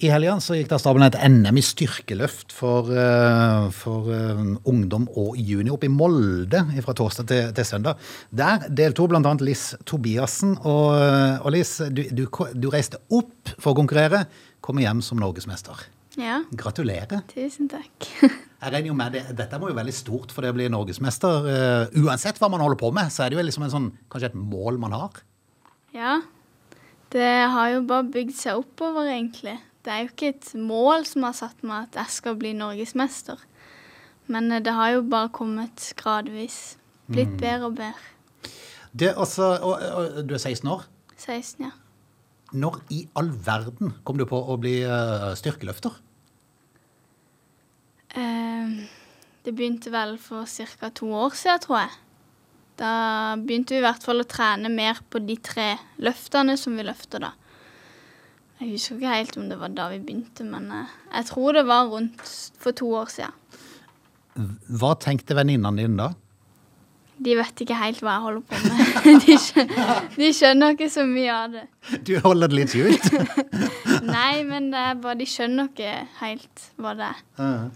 I helga så gikk det av stabelen et NM i styrkeløft for, eh, for eh, ungdom og junior opp i Molde fra torsdag til, til søndag. Der deltok bl.a. Liss Tobiassen. Og, eh, og Liss, du, du, du reiste opp for å konkurrere, kommer hjem som norgesmester. Ja, Gratulerer. tusen takk. Jeg regner jo med det, Dette må jo være veldig stort for det å bli norgesmester. Uansett hva man holder på med, så er det jo liksom en sånn, kanskje et mål man har. Ja, det har jo bare bygd seg oppover, egentlig. Det er jo ikke et mål som har satt meg at jeg skal bli norgesmester. Men eh, det har jo bare kommet gradvis. Blitt bedre og bedre. Det, altså, og, og, du er 16 år. 16, ja. Når i all verden kom du på å bli uh, styrkeløfter? Uh, det begynte vel for ca. to år siden, tror jeg. Da begynte vi i hvert fall å trene mer på de tre løftene som vi løfter da. Jeg husker ikke helt om det var da vi begynte, men eh, jeg tror det var rundt for to år siden. Hva tenkte venninnene dine da? De vet ikke helt hva jeg holder på med. De skjønner, de skjønner ikke så mye av det. Du holder det litt skjult. Nei, men det er bare, de skjønner ikke helt hva det er.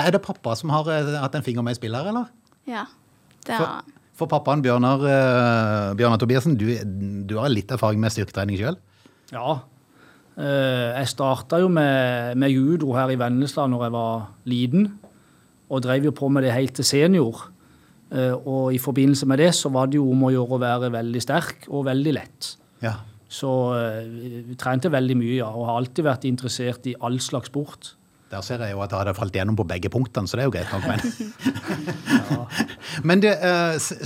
er det pappa som har eh, hatt en finger med i spillet her, eller? Ja, det For, har han. for pappaen Bjørnar, eh, Bjørnar Tobiassen, du, du har litt erfaring med styrketrening sjøl? Ja. Eh, Jeg starta jo med, med judo her i Vennesla når jeg var liten, og drev jo på med det helt til senior. Eh, Og i forbindelse med det så var det jo om å gjøre å være veldig sterk og veldig lett. Ja. Så eh, vi trente veldig mye, ja, og har alltid vært interessert i all slags sport. Der ser jeg jo at jeg hadde falt gjennom på begge punktene, så det er jo greit nok. Men, men det,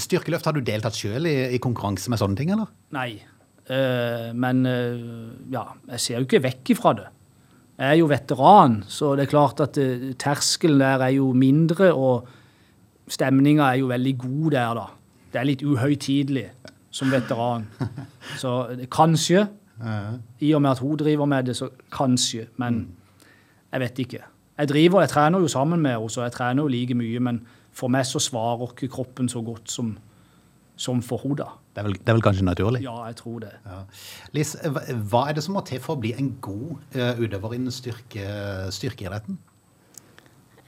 styrkeløft, har du deltatt sjøl i, i konkurranse med sånne ting, eller? Nei. Eh, Men eh, ja, jeg ser jo ikke vekk ifra det. Jeg er jo veteran, så det er klart at eh, terskelen der er jo mindre, og stemninga er jo veldig god der, da. Det er litt uhøytidelig som veteran. Så kanskje, i og med at hun driver med det, så kanskje. Men jeg vet ikke. Jeg driver, jeg trener jo sammen med henne, så jeg trener jo like mye, men for meg så svarer ikke kroppen så godt som, som for henne. Det det er vel kanskje naturlig? Ja, jeg tror det. Ja. Liss, hva hva er det som må til for å bli en god uh, utøver innen styrke, styrkeidretten?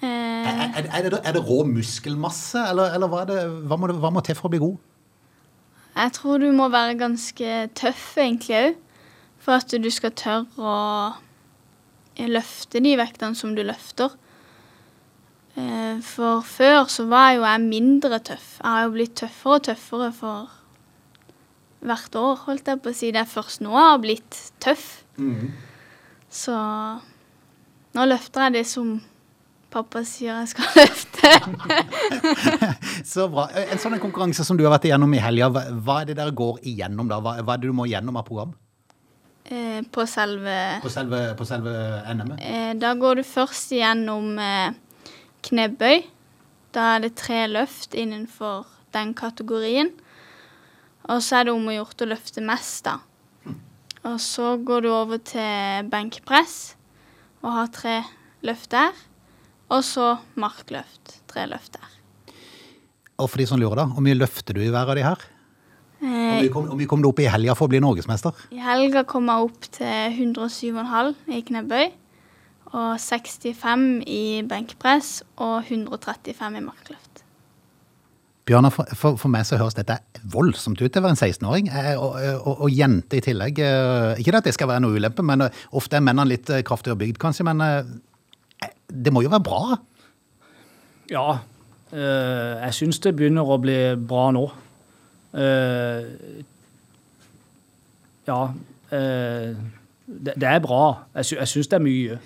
Eh, Er, er, er, det, er det rå muskelmasse, eller, eller hva, er det, hva, må det, hva må til for å bli god? Jeg tror du må være ganske tøff egentlig òg, for at du skal tørre å løfte de vektene som du løfter. Eh, For før så var jo jeg mindre tøff. Jeg har jo blitt tøffere og tøffere for hvert år, holdt jeg på å si. Det er først nå jeg har blitt tøff. Så nå løfter jeg det som pappa sier jeg skal løfte. Så bra. En sånn konkurranse som du har vært igjennom i helga, hva, er det dere går igjennom da? Hva, er det du må gjennom av program? Eh, På selve På selve, på selve NM-et? Eh, Da går du først igjennom eh, knebøy. Da er det tre løft innenfor den kategorien. Og så er det om å gjøre å løfte mest, da. Og så går du over til benkpress og har tre løft der. Og så markløft. Tre løft der. Og for de som lurer, da, hvor mye løfter du i hver av de her? Hvor Eh, mye kom, hvor mye kom du opp i helga for å bli norgesmester? I helga kom jeg opp til 107,5 i knebøy. Og 65 i benkpress og 135 i markløft. Bjørnar, for, for, for meg så høres dette voldsomt ut til å være en 16-åring. eh, Og, og, og jente i tillegg. eh, Ikke at det skal være noe ulempe, men eh, ofte er mennene litt kraftigere bygd, kanskje. Men det må jo være bra? Ja, eh, jeg syns det begynner å bli bra nå. Eh, ja, eh, det, det er bra. Jeg syns det er mye.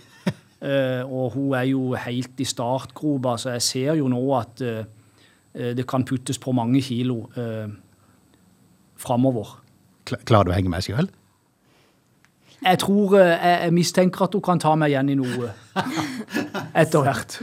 Eh, og hun er jo helt i startgropa, så jeg ser jo nå at eh, eh, det kan puttes på mange kilo eh, framover. Klarer du å henge med sjøl? Jeg tror jeg, jeg mistenker at hun kan ta meg igjen i noe etter hvert.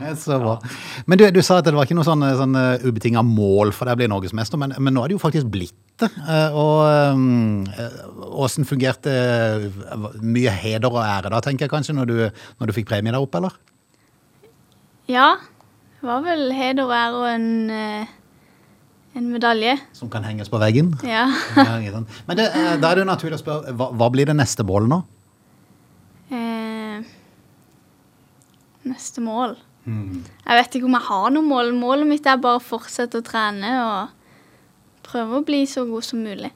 Så bra. Men du, du sa at det var ikke noe sånn, sånn ubetinga mål for deg å bli norgesmester, men, men nå er det jo faktisk blitt det. Eh, Og eh, åssen fungerte eh, Mye heder og ære da, tenker jeg kanskje, når du, når du fikk premie der oppe, eller? Ja, det var vel heder og ære og en, eh, en medalje. Som kan henges på veggen? Ja. Men det, eh, da er det jo naturlig å spørre, hva, hva blir det neste målet nå? Eh, eneste mål. Jeg vet ikke om jeg har noe mål. Målet mitt er bare å fortsette å trene og prøve å bli så god som mulig.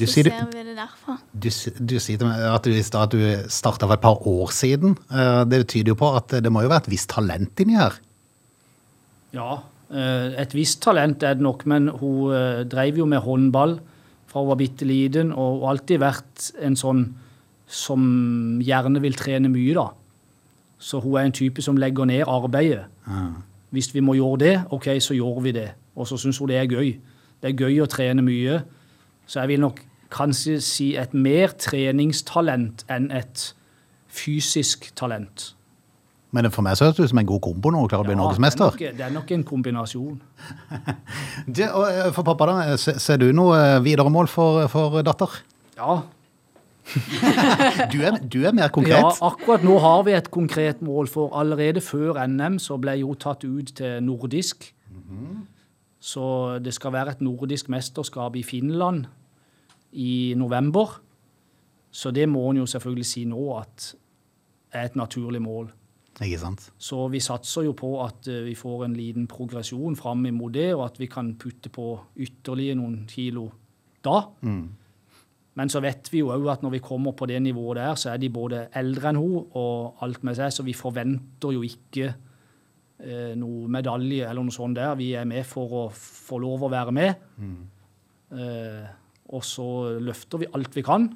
Du så sier, ser vi det derfra. du, du sier at du, at du starta for et par år siden. Eh, Det tyder jo på at det må jo være et visst talent inni her. Ja, eh, et visst talent er det nok, men hun eh, drev jo med håndball fra hun var bitte liten, og alltid vært en sånn som gjerne vil trene mye, da. Så hun er en type som legger ned arbeidet. Hvis vi må gjøre det, OK, så gjør vi det. Og så syns hun det er gøy. Det er gøy å trene mye. Så jeg vil nok kanskje si et mer treningstalent enn et fysisk talent. Men for meg så høres det ut som en god kombo når hun klarer å bli Ja, norgesmester. Det det er nok en kombinasjon. det, eh, For pappa, da, Ser, ser du noe eh, videre mål for, for datter? Ja, Du er, du er mer Ja, akkurat nå har vi et konkret mål, for allerede før NM så ble jo tatt ut til nordisk. Så det skal være et nordisk mesterskap i Finland i november. Så det må en jo selvfølgelig si nå at er et naturlig mål. Ikke sant? Så vi satser jo på at eh, vi får en liten progresjon fram imot det, og at vi kan putte på ytterligere noen kilo da. Men så vet vi jo òg at når vi kommer på det nivået der, så er de både eldre enn hun og alt med seg, så vi forventer jo ikke eh, noe medalje eller noe sånt der. Vi er med for å få lov å være med. Eh, og så løfter vi alt vi kan,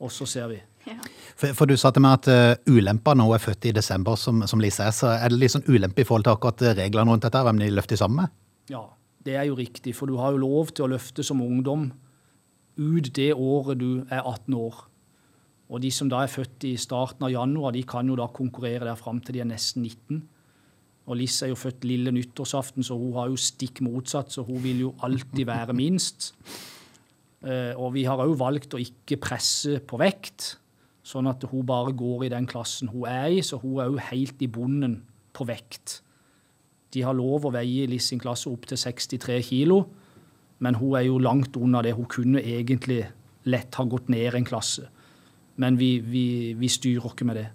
og så ser vi. Ja. For, for du sa til meg at uh, ulempa når hun er født i desember, som, som Lise er, så er det litt sånn ulempe i forhold til akkurat eh, reglene rundt dette, hvem de løfter sammen med? Ja, det er jo riktig, for du har jo lov til å løfte som ungdom ut det året du er 18 år. Og de som da er født i starten av januar, de kan jo da konkurrere der fram til de er nesten 19. Og Liss er jo født lille nyttårsaften, så hun har jo stikk motsatt, så hun vil jo alltid være minst. Eh, og vi har òg valgt å ikke presse på vekt, sånn at hun bare går i den klassen hun er i, så hun er òg helt i bunnen på vekt. De har lov å veie Liss sin klasse opp til 63 kilo, men hun er jo langt unna det. Hun kunne egentlig lett ha gått ned en klasse. Men vi, vi, vi styrer ikke med det.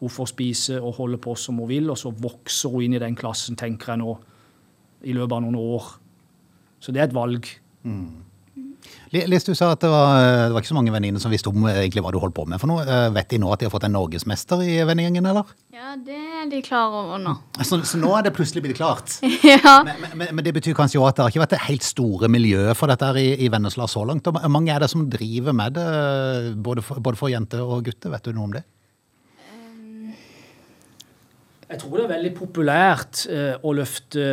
Hun får spise og holde på som hun vil, og så vokser hun inn i den klassen, tenker jeg nå, i løpet av noen år. Så det er et valg. Li- Lis, du sa at det var, eh, det var ikke så mange venninner som visste om eh, egentlig hva du holdt på med for noe. Eh, Vet de nå at de har fått en norgesmester i vennegjengen, eller? ja, det er de klar over nå. Så, så nå er det plutselig blitt klart? ja. Men, men, men det betyr kanskje jo at det har ikke vært det helt store miljøet for dette her i, i Vennesla så langt. Hvor mange er det som driver med det, både for, både for jenter og gutter? Vet du noe om det? Jeg tror det er veldig populært eh, å løfte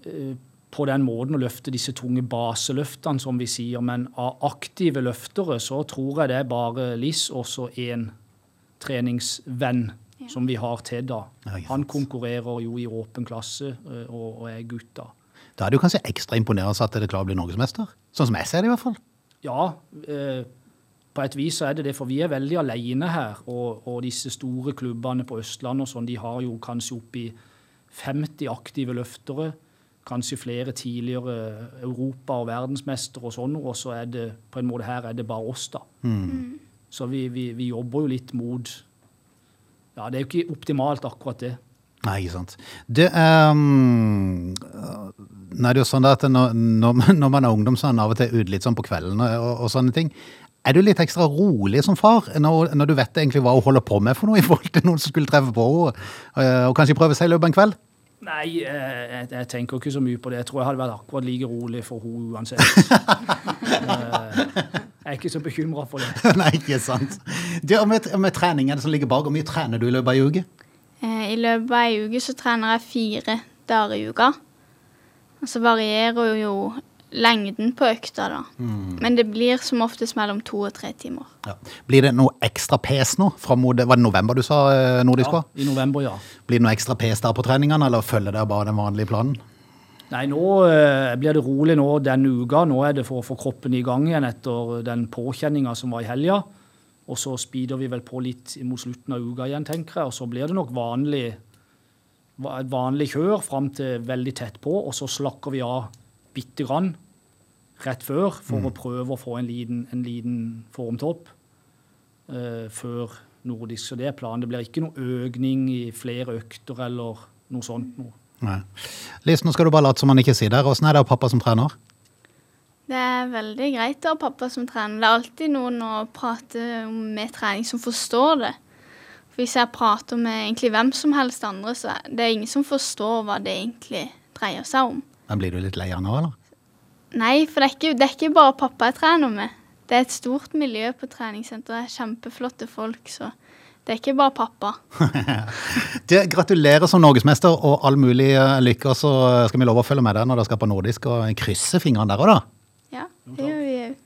eh, på den måten å løfte disse tunge baseløftene, som vi sier. Men av aktive løftere så tror jeg det er bare Liss og så én treningsvenn som vi har til da. Han konkurrerer jo i åpen klasse eh, og, og er gutt da. Da er det jo kanskje ekstra imponerende at det klarer å bli norgesmester? Sånn som jeg ser det i hvert fall. Ja, eh, på et vis så er det det, for vi er veldig alene her. Og, og disse store klubbene på Østlandet og sånn, de har jo kanskje oppi 50 aktive løftere. Kanskje flere tidligere europa- og verdensmestere og sånn. Og så er det på en måte her er det bare oss, da. Så vi, vi, vi jobber jo litt mot Ja, det er jo ikke optimalt, akkurat det. Nei, ikke sant. Det, um, Nei, det er jo sånn at når, når, man- når man er ungdom, så er man av og til ute litt sånn på kvelden og, og, og sånne ting. Er du litt ekstra rolig som far når, når du vet egentlig hva hun holder på med for noe i forhold til noen som skulle treffe på henne, og, og kanskje prøve seg i løpet av en kveld? Nei, eh, jeg, jeg tenker ikke så mye på det. Jeg tror jeg hadde vært akkurat like rolig for henne uansett. Eh, jeg er ikke så bekymra for det. Nei, ikke sant. Det, og med, med trening er det som ligger bak, hvor mye trener du i løpet av en uke? Eh, I løpet av ei uke så trener jeg fire dager i uka. Og så varierer jo lengden på økta, da. Men det blir som oftest mellom to og tre timer. Ja. Blir det noe ekstra pes nå? Mot, var det november du sa nordisk nordisk Ja, var? I november, ja. Blir det noe ekstra pes der på treningene, eller følger dere bare den vanlige planen? Nei, nå eh, blir det rolig nå denne uka. Nå er det for å få kroppen i gang igjen etter den påkjenninga som var i helga. Og så speeder vi vel på litt mot slutten av uka igjen, tenker jeg. Og så blir det nok vanlig, vanlig kjør fram til veldig tett på, og så slakker vi av bitte grann rett før for å prøve å få en liten, en liten formtopp uh, før nordisk. Så det er planen. Det blir ikke noe økning i flere økter eller noe sånt noe. Nei. Lise, nå skal du bare late som han ikke sier det. Åssen er det å ha pappa som trener? Det er veldig greit å ha pappa som trener. Det er alltid noen å prate med trening som forstår det. For Hvis jeg prater med egentlig hvem som helst andre, så er det ingen som forstår hva det egentlig dreier seg om. Men blir du litt lei av nå, eller? Nei, for det er, ikke, det er ikke bare pappa jeg trener med. Det er et stort miljø på treningssenteret. Kjempeflotte folk, så det er ikke bare pappa. du, gratulerer som norgesmester og all mulig eh, lykke. Og så skal vi love å følge med deg når dere skal på nordisk og krysse fingrene der òg, da. Ja, det gjør vi òg.